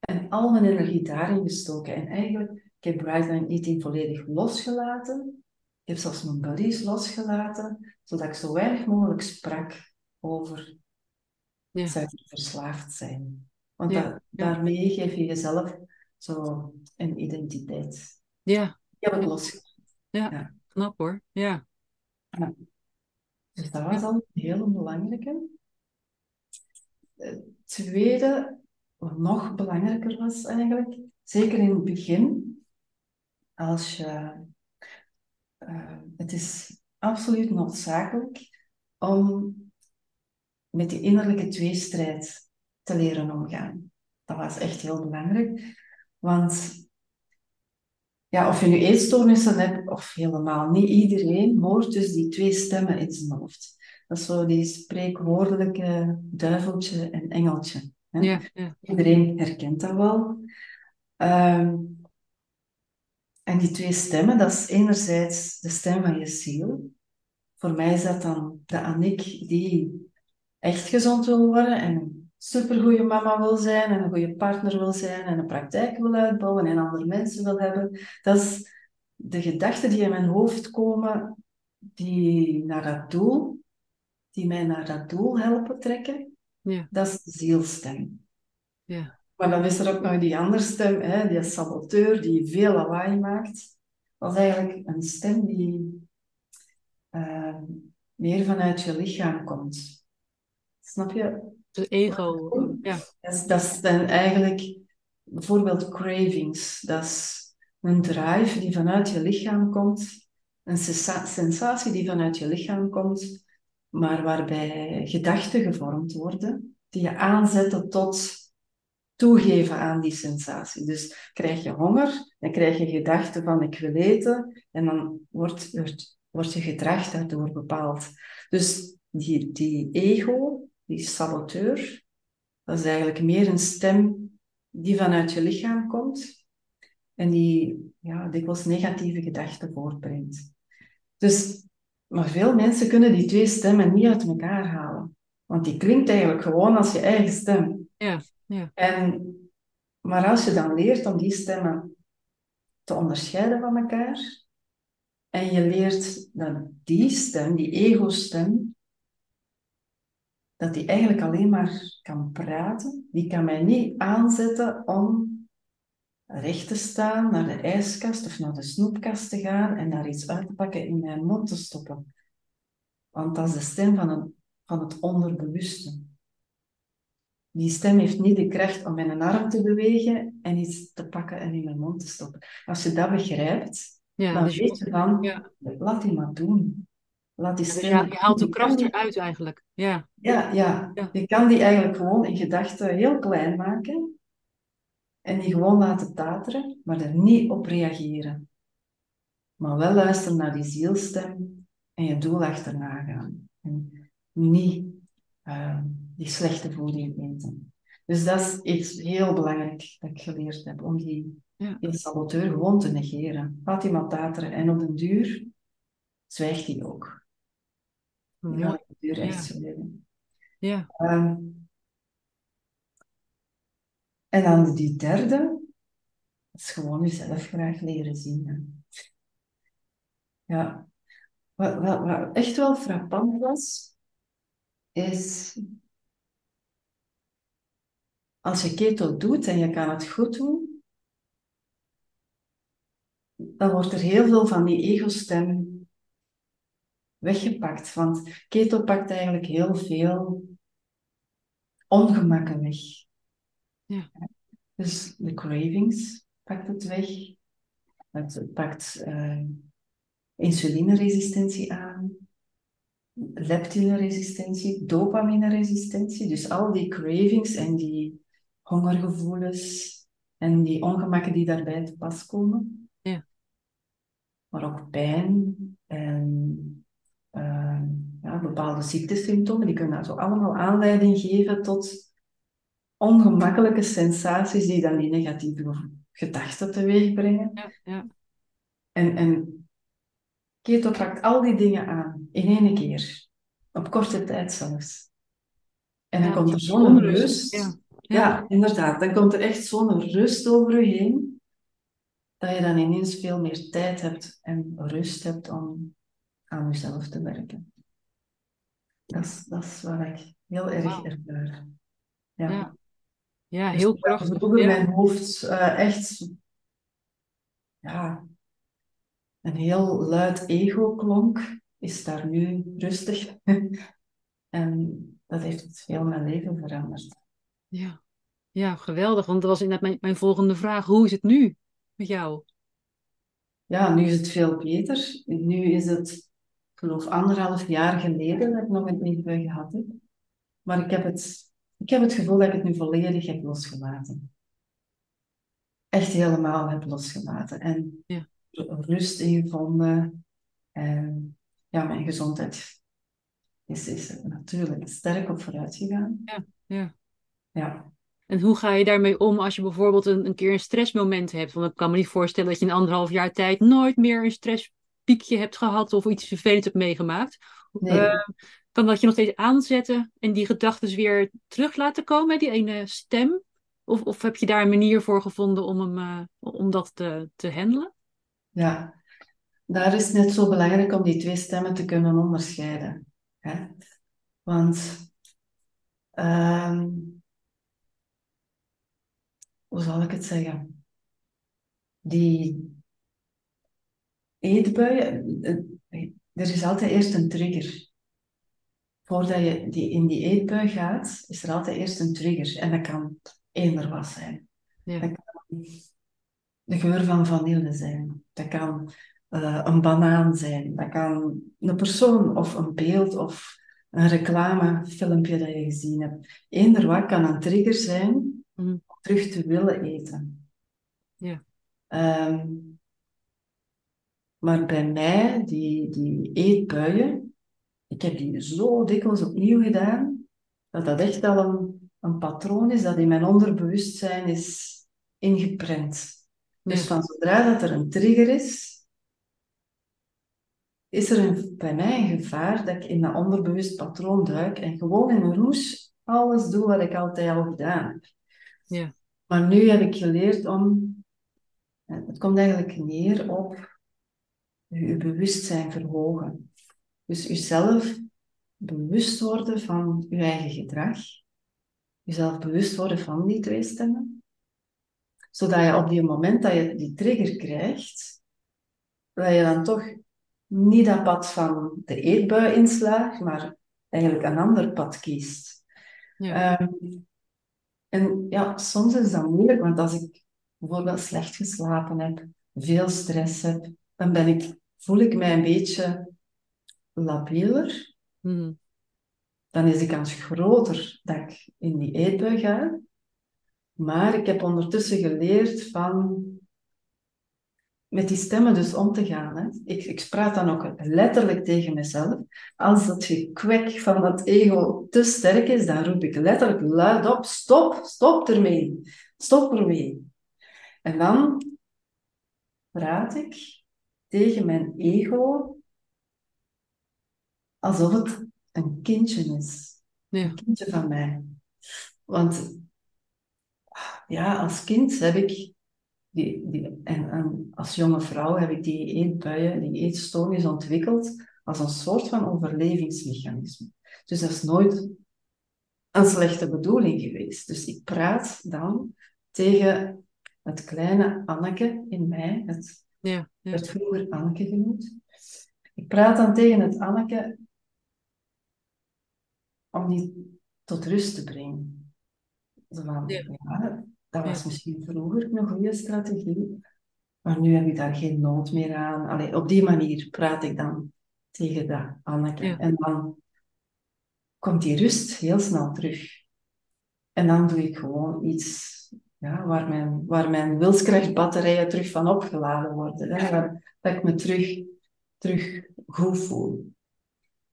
En al mijn energie daarin gestoken. En eigenlijk, ik heb Line Eating volledig losgelaten. Ik heb zelfs mijn buddies losgelaten, zodat ik zo weinig mogelijk sprak over Ja. suikerverslaafd zijn. Want Ja, da- ja. daarmee geef je jezelf zo een identiteit. ja, Ik heb het losgelaten. knap hoor. Ja, Dus dat was al een hele belangrijke. Het tweede, wat nog belangrijker was eigenlijk, zeker in het begin, als je, eh, het is absoluut noodzakelijk om met die innerlijke tweestrijd te leren omgaan. Dat was echt heel belangrijk, want ja, of je nu eetstoornissen hebt of helemaal niet, iedereen hoort dus die twee stemmen in zijn hoofd. Dat is zo die spreekwoordelijke duiveltje en engeltje. hè. ja, ja, Iedereen herkent dat wel. Ehm, en die twee stemmen, dat is enerzijds de stem van je ziel. Voor mij is dat dan de Annick die echt gezond wil worden en supergoeie mama wil zijn en een goede partner wil zijn en een praktijk wil uitbouwen en andere mensen wil hebben. Dat is de gedachten die in mijn hoofd komen, die naar dat doel, die mij naar dat doel helpen trekken. Ja. Dat is de zielstem. ja, Maar dan is er ook nog die andere stem, hè, die saboteur, die veel lawaai maakt. Dat is eigenlijk een stem die eh, meer vanuit je lichaam komt. Snap je? Dus ego. Ja, Dat is, dat dan eigenlijk bijvoorbeeld cravings. Dat is een drive die vanuit je lichaam komt. Een sensa- sensatie die vanuit je lichaam komt, maar waarbij gedachten gevormd worden, die je aanzetten tot toegeven aan die sensatie. Dus krijg je honger, dan krijg je gedachten van ik wil eten, en dan wordt, wordt, wordt je gedrag daardoor bepaald. Dus die, die ego, die saboteur, dat is eigenlijk meer een stem die vanuit je lichaam komt en die ja, dikwijls negatieve gedachten voortbrengt. Dus, maar veel mensen kunnen die twee stemmen niet uit elkaar halen. Want die klinkt eigenlijk gewoon als je eigen stem. ja, ja, En, maar als je dan leert om die stemmen te onderscheiden van elkaar, en je leert dat die stem, die ego-stem, dat die eigenlijk alleen maar kan praten, die kan mij niet aanzetten om recht te staan, naar de ijskast of naar de snoepkast te gaan en daar iets uit te pakken in mijn mond te stoppen. Want dat is de stem van het, van het onderbewuste. die stem heeft niet de kracht om mijn arm te bewegen en iets te pakken en in mijn mond te stoppen. Als je dat begrijpt, Ja, dan dus weet je van, ja. laat die maar doen. Laat die stem... je, je haalt de kracht die- eruit eigenlijk. Ja, Ja, ja. Ja. Je kan die eigenlijk gewoon in gedachten heel klein maken en die gewoon laten tateren, maar er niet op reageren. Maar wel luisteren naar die zielstem en je doel achterna gaan. En niet eh, die slechte voeding eten. Dus dat is iets heel belangrijk dat ik geleerd heb, om die, Ja. die saboteur gewoon te negeren. Laat iemand tateren en op den duur zwijgt hij ook. Ja. Ja, Ehm, en dan die derde, dat is gewoon jezelf graag leren zien. hè. Ja, wat, wat, wat echt wel frappant was, is als je keto doet en je kan het goed doen, dan wordt er heel veel van die ego-stem weggepakt. Want keto pakt eigenlijk heel veel ongemakken weg. Ja. Dus de cravings pakt het weg. Het pakt eh, insulineresistentie aan, leptineresistentie, dopamineresistentie. Dus al die cravings en die hongergevoelens en die ongemakken die daarbij te pas komen. Ja. Maar ook pijn en eh, ja, bepaalde ziektesymptomen, die kunnen zo allemaal aanleiding geven tot ongemakkelijke sensaties die dan die negatieve gedachten teweeg brengen. ja, ja. En, en keto pakt al die dingen aan in één keer, op korte tijd zelfs. En dan komt er zo'n rust. ja. Ja, inderdaad. Dan komt er echt zo'n rust over je heen, dat je dan ineens veel meer tijd hebt en rust hebt om aan jezelf te werken. Dat is, dat is wat ik heel erg ervaar. Ja. Ja. Ja, Dus heel terwijl krachtig. Vroeger Ja. mijn hoofd eh, echt ja, een heel luid ego klonk, is daar nu rustig. <laughs> en dat heeft heel mijn leven veranderd. Ja. ja, geweldig. Want dat was inderdaad mijn, mijn volgende vraag. Hoe is het nu met jou? Ja, nu is het veel beter. Nu is het, ik geloof, anderhalf jaar geleden dat ik nog een eetbui gehad heb. Maar ik heb het, ik heb het gevoel dat ik het nu volledig heb losgelaten. Echt helemaal heb losgelaten. En Ja. rust ingevonden. En ja, mijn gezondheid is, is er natuurlijk sterk op vooruit gegaan. Ja, ja. Ja. En hoe ga je daarmee om als je bijvoorbeeld een, een keer een stressmoment hebt? Want ik kan me niet voorstellen dat je in anderhalf jaar tijd nooit meer een stresspiekje hebt gehad of iets vervelends hebt meegemaakt. Nee. Eh, kan dat je nog steeds aanzetten en die gedachten weer terug laten komen, die ene stem? Of, of heb je daar een manier voor gevonden om, hem, eh, om dat te, te handelen? Ja, daar is het net zo belangrijk om die twee stemmen te kunnen onderscheiden. Hè? Want, ehm, hoe zal ik het zeggen? Die eetbuien, eh, er is altijd eerst een trigger. Voordat je die, in die eetbui gaat, is er altijd eerst een trigger. En dat kan eender wat zijn. Ja. Dat kan de geur van vanille zijn. Dat kan eh, een banaan zijn. Dat kan een persoon of een beeld of een reclamefilmpje dat je gezien hebt. Eender wat kan een trigger zijn Mhm. om terug te willen eten. Ja. Ehm, maar bij mij, die, die eetbuien, ik heb die zo dikwijls opnieuw gedaan, dat dat echt al een, een patroon is dat in mijn onderbewustzijn is ingeprent. Dus van zodra dat er een trigger is, is er een, bij mij een gevaar dat ik in dat onderbewust patroon duik en gewoon in een roes alles doe wat ik altijd al gedaan heb. Ja. Maar nu heb ik geleerd om, het komt eigenlijk neer op je, bewustzijn verhogen. Dus jezelf bewust worden van je eigen gedrag, jezelf bewust worden van die twee stemmen, zodat je op die moment dat je die trigger krijgt, dat je dan toch niet dat pad van de eetbui inslaagt, maar eigenlijk een ander pad kiest. Ja. Ehm, En ja, soms is dat moeilijk, want als ik bijvoorbeeld slecht geslapen heb, veel stress heb, dan ben ik, voel ik mij een beetje labieler. Mhm. Dan is de kans groter dat ik in die eetbui ga. Maar ik heb ondertussen geleerd van met die stemmen dus om te gaan. Hè. Ik, ik praat dan ook letterlijk tegen mezelf. Als dat gekwek van dat ego te sterk is, dan roep ik letterlijk luid op, stop, stop ermee. Stop ermee. En dan praat ik tegen mijn ego alsof het een kindje is. Ja. Een kindje van mij. Want ja, als kind heb ik die, die, en, en, als jonge vrouw heb ik die eetbuien, die eetstoornis ontwikkeld als een soort van overlevingsmechanisme. Dus dat is nooit een slechte bedoeling geweest. Dus ik praat dan tegen het kleine Anneke in mij. Het ja, ja. werd vroeger Anneke genoemd. Ik praat dan tegen het Anneke om die tot rust te brengen. Zo van, Ja. ja, dat was misschien vroeger een goede strategie, maar nu heb ik daar geen nood meer aan. Allee, op die manier praat ik dan tegen dat Anneke. Ja. En dan komt die rust heel snel terug. En dan doe ik gewoon iets ja, waar, mijn, waar mijn wilskrachtbatterijen terug van opgeladen worden. Hè, waar, dat ik me terug, terug goed voel.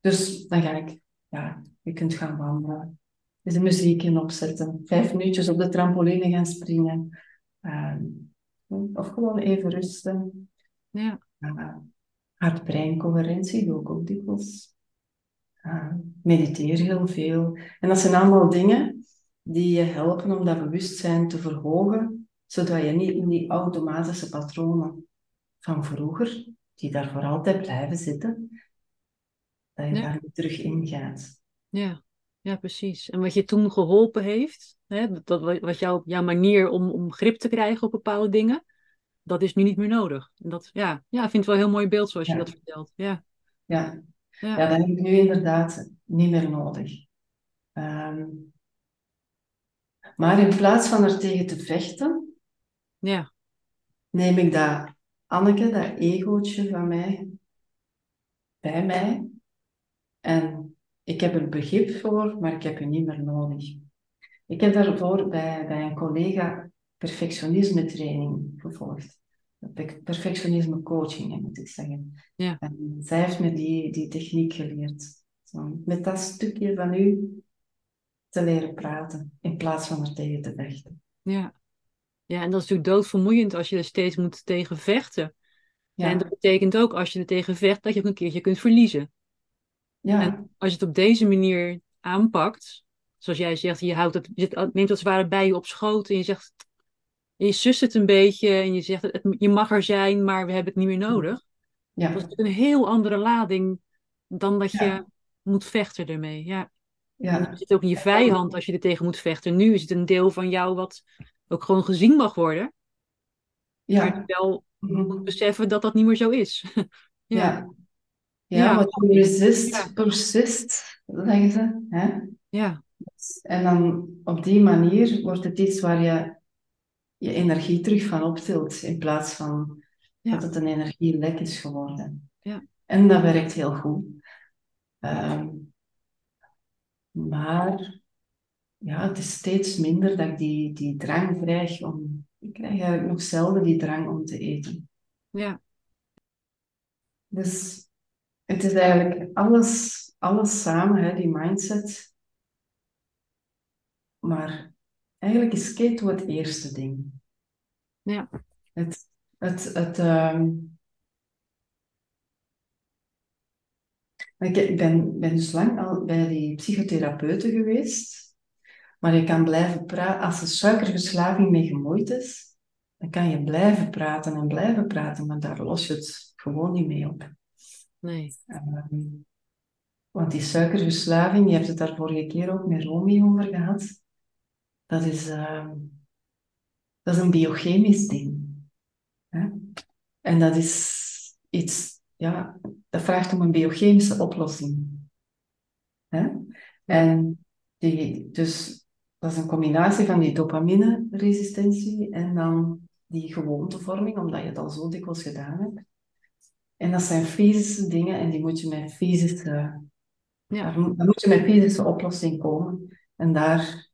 Dus dan ga ik, ja, je kunt gaan wandelen. Dus de muziek in opzetten. Vijf minuutjes op de trampoline gaan springen. Ehm, of gewoon even rusten. Ja. Uh, Hart-breincoherentie doe ik ook dikwijls. Uh, mediteer heel veel. En dat zijn allemaal dingen die je helpen om dat bewustzijn te verhogen, zodat je niet in die automatische patronen van vroeger, die daar voor altijd blijven zitten, dat je Ja. daar weer terug in gaat. Ja, ja, precies. En wat je toen geholpen heeft, hè, dat, wa- wat jouw, jouw manier om, om grip te krijgen op bepaalde dingen, dat is nu niet meer nodig. En dat, ja, ja, ik vind het wel een heel mooi beeld zoals je dat vertelt. Ja, Ja, ja, ja dat heb ik nu inderdaad niet meer nodig. Ehm, maar in plaats van er tegen te vechten, ja, neem ik dat Anneke, dat egootje van mij, bij mij. En ik heb er begrip voor, maar ik heb je niet meer nodig. Ik heb daarvoor bij, bij een collega perfectionisme training gevolgd. Pe- Perfectionisme coaching, moet ik zeggen. Ja. En zij heeft me die, die techniek geleerd. Zo, met dat stukje van u te leren praten, in plaats van er tegen te vechten. ja. Ja, en dat is natuurlijk doodvermoeiend als je er steeds moet tegen vechten. Ja, En dat betekent ook als je er tegen vecht, dat je ook een keertje kunt verliezen. ja, En als je het op deze manier aanpakt, zoals jij zegt, je, houdt het, je neemt het als het ware bij je op schoot en je zegt, je sust het een beetje en je zegt, het, je mag er zijn, maar we hebben het niet meer nodig. ja, Dat is natuurlijk een heel andere lading dan dat je Ja. moet vechten ermee. Ja. Ja, je zit ook in je vijand als je er tegen moet vechten. Nu is het een deel van jou wat ook gewoon gezien mag worden, maar ja. je wel Mhm. moet beseffen dat dat niet meer zo is. <laughs> ja. Ja. Ja, Ja. what you resist, Ja. persist, zeggen ze. Hè? Ja. En dan op die manier wordt het iets waar je je energie terug van optilt, in plaats van Ja. dat het een energielek is geworden. Ja. En dat werkt heel goed. Ehm, maar ja, het is steeds minder dat ik die, die drang krijg om... Ik krijg eigenlijk nog zelden die drang om te eten. Ja. Dus het is eigenlijk alles, alles samen, hè, die mindset. Maar eigenlijk is keto het eerste ding. Ja. Het, het, het, Ik ben, ben dus lang al bij die psychotherapeuten geweest. Maar je kan blijven praten. Als er suikerverslaving mee gemoeid is, dan kan je blijven praten en blijven praten, maar daar los je het gewoon niet mee op. Nee. Ehm, want die suikerverslaving, je hebt het daar vorige keer ook met Romy over gehad, dat is, ehm, dat is een biochemisch ding. Hè? En dat is iets, ja, dat vraagt om een biochemische oplossing. Hè? En die, dus dat is een combinatie van die dopamine-resistentie en dan die gewoontevorming, omdat je het al zo dikwijls gedaan hebt. En dat zijn fysische dingen en die moet je met fysische, Ja. daar, moet- je met fysische oplossing komen. En daar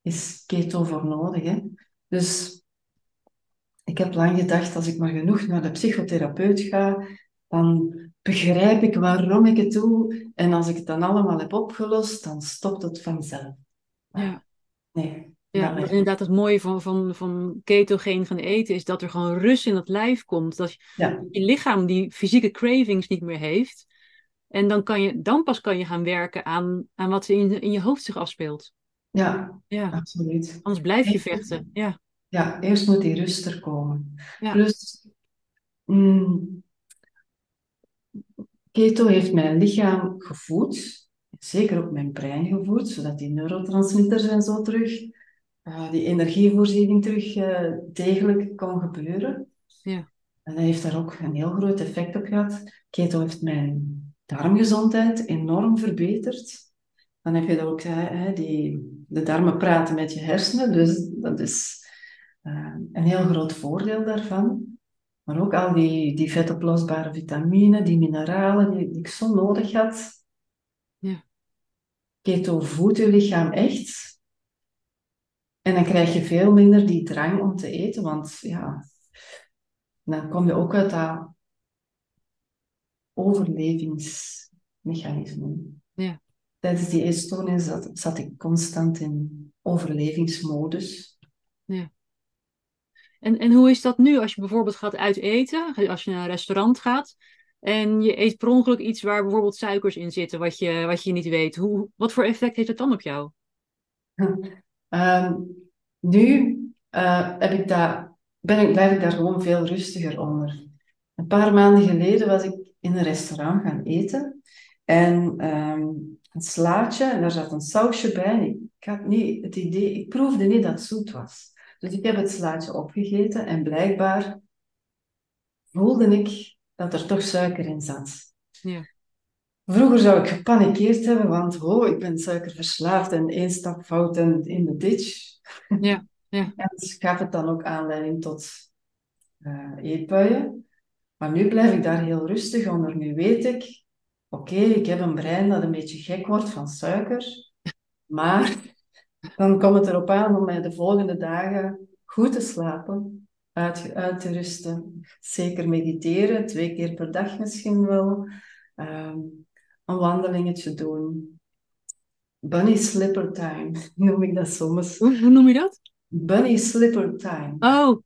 is keto voor nodig. Hè? Dus ik heb lang gedacht, als ik maar genoeg naar de psychotherapeut ga, dan begrijp ik waarom ik het doe. En als ik het dan allemaal heb opgelost, dan stopt het vanzelf. Ja. Nee, Ja, inderdaad het mooie van, van, van ketogeen gaan eten, is dat er gewoon rust in het lijf komt. Dat je, ja, je lichaam die fysieke cravings niet meer heeft. En dan, kan je, dan pas kan je gaan werken aan, aan wat in, in je hoofd zich afspeelt. ja, Ja, absoluut. anders blijf je Echt? vechten. Ja, Ja, eerst moet die rust er komen. Ja. Plus, mm, keto heeft mijn lichaam gevoed, zeker ook mijn brein gevoed, zodat die neurotransmitters en zo terug, eh, die energievoorziening terug eh, degelijk kon gebeuren. Ja. En dat heeft daar ook een heel groot effect op gehad. Keto heeft mijn darmgezondheid enorm verbeterd. Dan heb je ook eh, hè, die, de darmen praten met je hersenen, dus dat is eh, een heel groot voordeel daarvan. Maar ook al die, die vetoplosbare vitamine, die mineralen die, die ik zo nodig had. Ja. Keto voedt je lichaam echt. En dan krijg je veel minder die drang om te eten, want ja, dan kom je ook uit dat overlevingsmechanisme. Ja. Tijdens die eetstoornis zat, zat ik constant in overlevingsmodus. En, en hoe is dat nu als je bijvoorbeeld gaat uit eten, als je naar een restaurant gaat en je eet per ongeluk iets waar bijvoorbeeld suikers in zitten, wat je, wat je niet weet. Hoe, wat voor effect heeft dat dan op jou? <laughs> Ehm, nu eh, heb ik daar, ben ik, ik daar gewoon veel rustiger onder. Een paar maanden geleden was ik in een restaurant gaan eten. En ehm, een slaatje, en daar zat een sausje bij. Ik had niet het idee, ik proefde niet dat het zoet was. Dus ik heb het slaatje opgegeten en blijkbaar voelde ik dat er toch suiker in zat. Ja. Vroeger zou ik gepanikeerd hebben, want oh, ik ben suikerverslaafd en één stap fout en in de ditch. Ja, ja. <laughs> En dus gaf het dan ook aanleiding tot eh, eetbuien. Maar nu blijf ik daar heel rustig onder. Nu weet ik, oké, ik heb een brein dat een beetje gek wordt van suiker. Maar dan komt het erop aan om mij de volgende dagen goed te slapen, uit, uit te rusten. Zeker mediteren, twee keer per dag misschien wel. Ehm, een wandelingetje doen. Bunny slipper time, <laughs> noem ik dat soms. Hoe, hoe noem je dat? Bunny slipper time. Oh,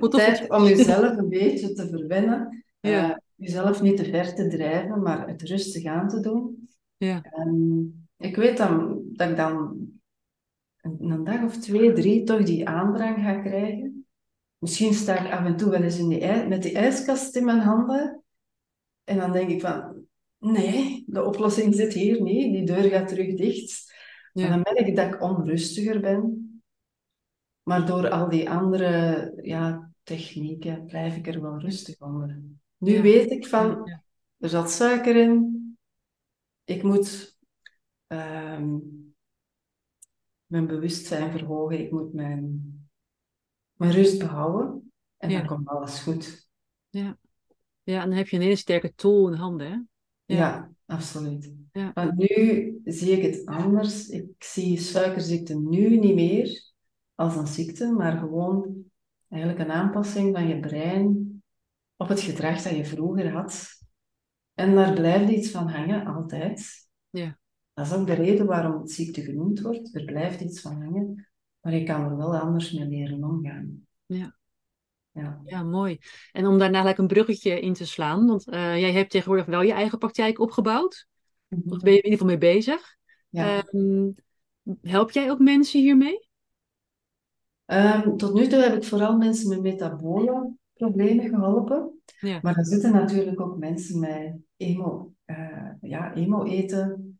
<laughs> Tijd om jezelf een beetje te verwennen. Ja. Eh, jezelf niet te ver te drijven, maar het rustig aan te doen. Ja. Ik weet dan, dat ik dan een, dag of twee, drie toch die aandrang ga krijgen. Misschien sta ik af en toe wel eens in die met die ijskast in mijn handen. En dan denk ik van, nee, de oplossing zit hier niet. Die deur gaat terug dicht. Ja. En dan merk ik dat ik onrustiger ben. Maar door al die andere ja, technieken blijf ik er wel rustig onder. Nu Ja. weet ik van, er zat suiker in. Ik moet ehm, mijn bewustzijn verhogen. Ik moet mijn, mijn rust behouden. En Ja. dan komt alles goed. ja, en dan heb je een hele sterke tool in handen, hè? Ja, absoluut. Ja. Want nu zie ik het anders. Ik zie suikerziekte nu niet meer als een ziekte, maar gewoon eigenlijk een aanpassing van je brein op het gedrag dat je vroeger had. En daar blijft iets van hangen, altijd. Ja. Dat is ook de reden waarom het ziekte genoemd wordt. Er blijft iets van hangen, maar je kan er wel anders mee leren omgaan. Ja. Ja. Ja, mooi. En om daarna gelijk een bruggetje in te slaan, want eh, jij hebt tegenwoordig wel je eigen praktijk opgebouwd. Of ben je in ieder geval mee bezig? Ja. Ehm, help jij ook mensen hiermee? Ehm, tot nu toe heb ik vooral mensen met metabole problemen geholpen. Ja. Maar er zitten natuurlijk ook mensen met emo, eh, ja, emo-eten.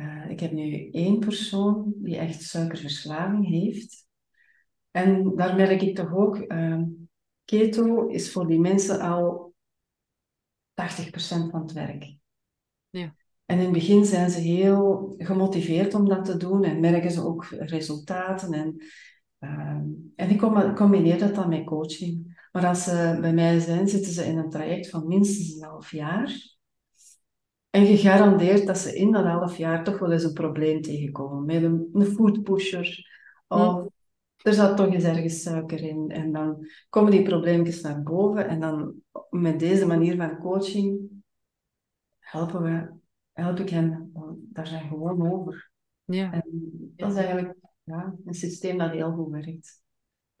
Eh, ik heb nu één persoon die echt suikerverslaving heeft. En daar merk ik toch ook, ehm, keto is voor die mensen al 80% van het werk. Ja. En in het begin zijn ze heel gemotiveerd om dat te doen en merken ze ook resultaten. En, uh, en ik combineer dat dan met coaching. Maar als ze bij mij zijn, zitten ze in een traject van minstens een half jaar. En gegarandeerd dat ze in dat half jaar toch wel eens een probleem tegenkomen. Met een, een food pusher. Of er zat toch eens ergens suiker in. En dan komen die probleempjes naar boven. En dan met deze manier van coaching helpen we, help ik hen daar zijn gewoon over. Ja. En dat is eigenlijk ja, een systeem dat heel goed werkt.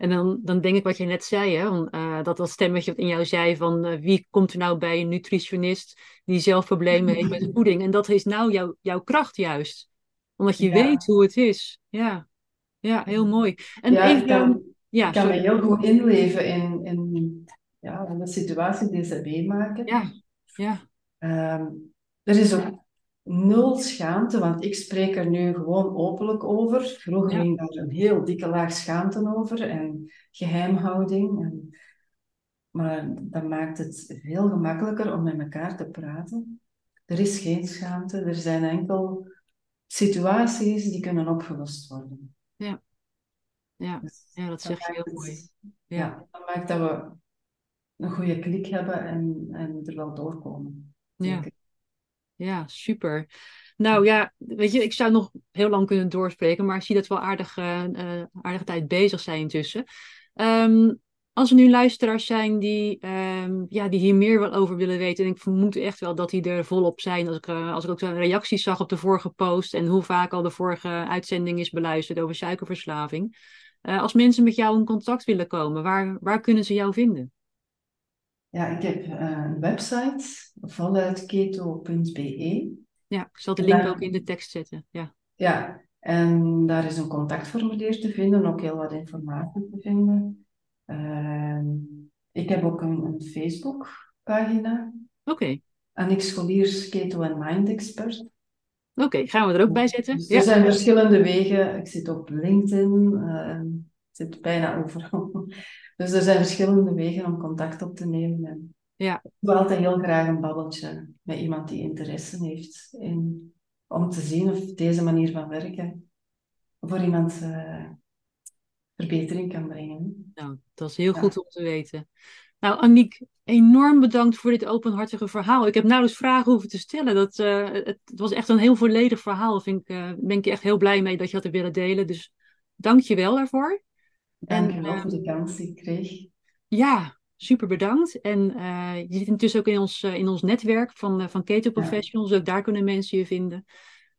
En dan, dan denk ik wat je net zei, hè, uh, dat dat stemmetje wat in jou zei van uh, wie komt er nou bij een nutritionist die zelf problemen heeft met voeding. En dat is nou jouw jouw kracht juist. Omdat je weet hoe het is. Ja, ja heel mooi. En ja, even, ik kan, ja, kan me heel goed inleven in, in ja, de situatie die ze meemaken. Ja, ja. Um, er is ook nul schaamte, want ik spreek er nu gewoon openlijk over. Vroeger ging daar een heel dikke laag schaamte over en geheimhouding. En, maar dat maakt het veel gemakkelijker om met elkaar te praten. Er is geen schaamte, er zijn enkel situaties die kunnen opgelost worden. Ja, ja. Dus ja dat zeg je heel mooi. Ja. ja, dat maakt dat we een goede klik hebben en, en er wel doorkomen. Ja. Ja, super. Nou ja, weet je, ik zou nog heel lang kunnen doorspreken, maar ik zie dat we wel aardig, uh, aardige tijd bezig zijn intussen. Um, als er nu luisteraars zijn die, um, ja, die hier meer wel over willen weten, en ik vermoed echt wel dat die er volop zijn, als ik, uh, als ik ook reacties zag op de vorige post en hoe vaak al de vorige uitzending is beluisterd over suikerverslaving. Als mensen met jou in contact willen komen, waar, waar kunnen ze jou vinden? Ja, ik heb uh, een website, voluitketo.be. Ja, ik zal de link ook in de tekst zetten. Ja. ja, en daar is een contactformulier te vinden, ook heel wat informatie te vinden. Uh, ik heb ook een, een Facebook-pagina. Oké. Okay. Annick Scholiers Keto en Mind Expert. Oké, gaan we er ook bij zetten? Dus er zijn verschillende wegen. Ik zit op LinkedIn, uh, ik zit bijna overal. <laughs> Dus er zijn verschillende wegen om contact op te nemen. En ja. Ik wil altijd heel graag een babbeltje met iemand die interesse heeft in, om te zien of deze manier van werken voor iemand uh, verbetering kan brengen. Nou, dat is heel goed om te weten. Nou, Aniek, enorm bedankt voor dit openhartige verhaal. Ik heb nauwelijks vragen hoeven te stellen. Dat, uh, het, was echt een heel volledig verhaal. Vind ik, uh, ben ik echt heel blij mee dat je dat hebt willen delen. Dus dank je wel daarvoor. Dank je wel voor de kans die ik kreeg. Ja, super bedankt. En uh, je zit intussen ook in ons, uh, in ons netwerk van, uh, van Keto Professionals. Ja. Ook daar kunnen mensen je vinden.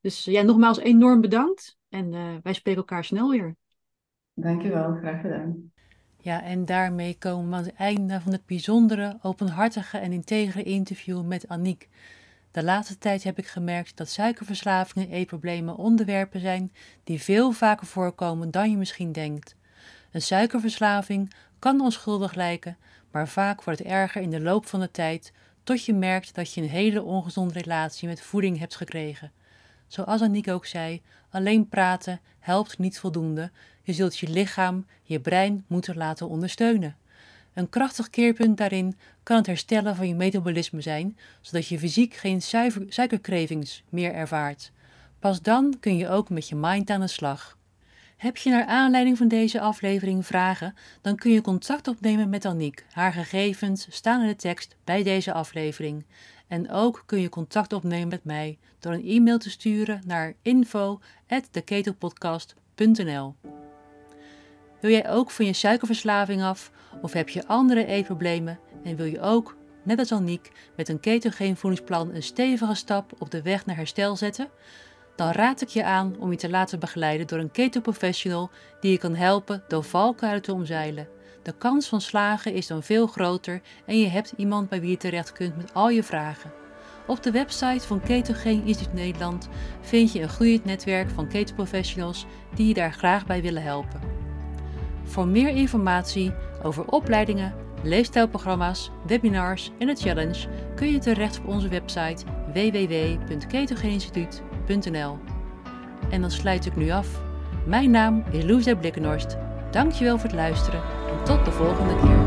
Dus ja, nogmaals enorm bedankt. En wij spreken elkaar snel weer. Dankjewel, graag gedaan. Ja, en daarmee komen we aan het einde van het bijzondere, openhartige en integere interview met Aniek. De laatste tijd heb ik gemerkt dat suikerverslavingen en eetproblemen onderwerpen zijn die veel vaker voorkomen dan je misschien denkt. Een suikerverslaving kan onschuldig lijken, maar vaak wordt het erger in de loop van de tijd, tot je merkt dat je een hele ongezonde relatie met voeding hebt gekregen. Zoals Aniek ook zei, alleen praten helpt niet voldoende. Je zult je lichaam, je brein moeten laten ondersteunen. Een krachtig keerpunt daarin kan het herstellen van je metabolisme zijn, zodat je fysiek geen suikercravings meer ervaart. Pas dan kun je ook met je mind aan de slag. Heb je naar aanleiding van deze aflevering vragen, dan kun je contact opnemen met Aniek. Haar gegevens staan in de tekst bij deze aflevering. En ook kun je contact opnemen met mij door een e-mail te sturen naar info@theketelpodcast.nl. Wil jij ook van je suikerverslaving af of heb je andere eetproblemen en wil je ook, net als Aniek, met een ketogeen voedingsplan een stevige stap op de weg naar herstel zetten? Dan raad ik je aan om je te laten begeleiden door een keto professional die je kan helpen door valkuilen te omzeilen. De kans van slagen is dan veel groter en je hebt iemand bij wie je terecht kunt met al je vragen. Op de website van Ketogeen Instituut Nederland vind je een groeiend netwerk van keto professionals die je daar graag bij willen helpen. Voor meer informatie over opleidingen, leefstijlprogramma's, webinars en de challenge kun je terecht op onze website www.ketogeeninstituut.nl en dan sluit ik nu af. Mijn naam is Loes Blikkenhorst. Dankjewel voor het luisteren en tot de volgende keer.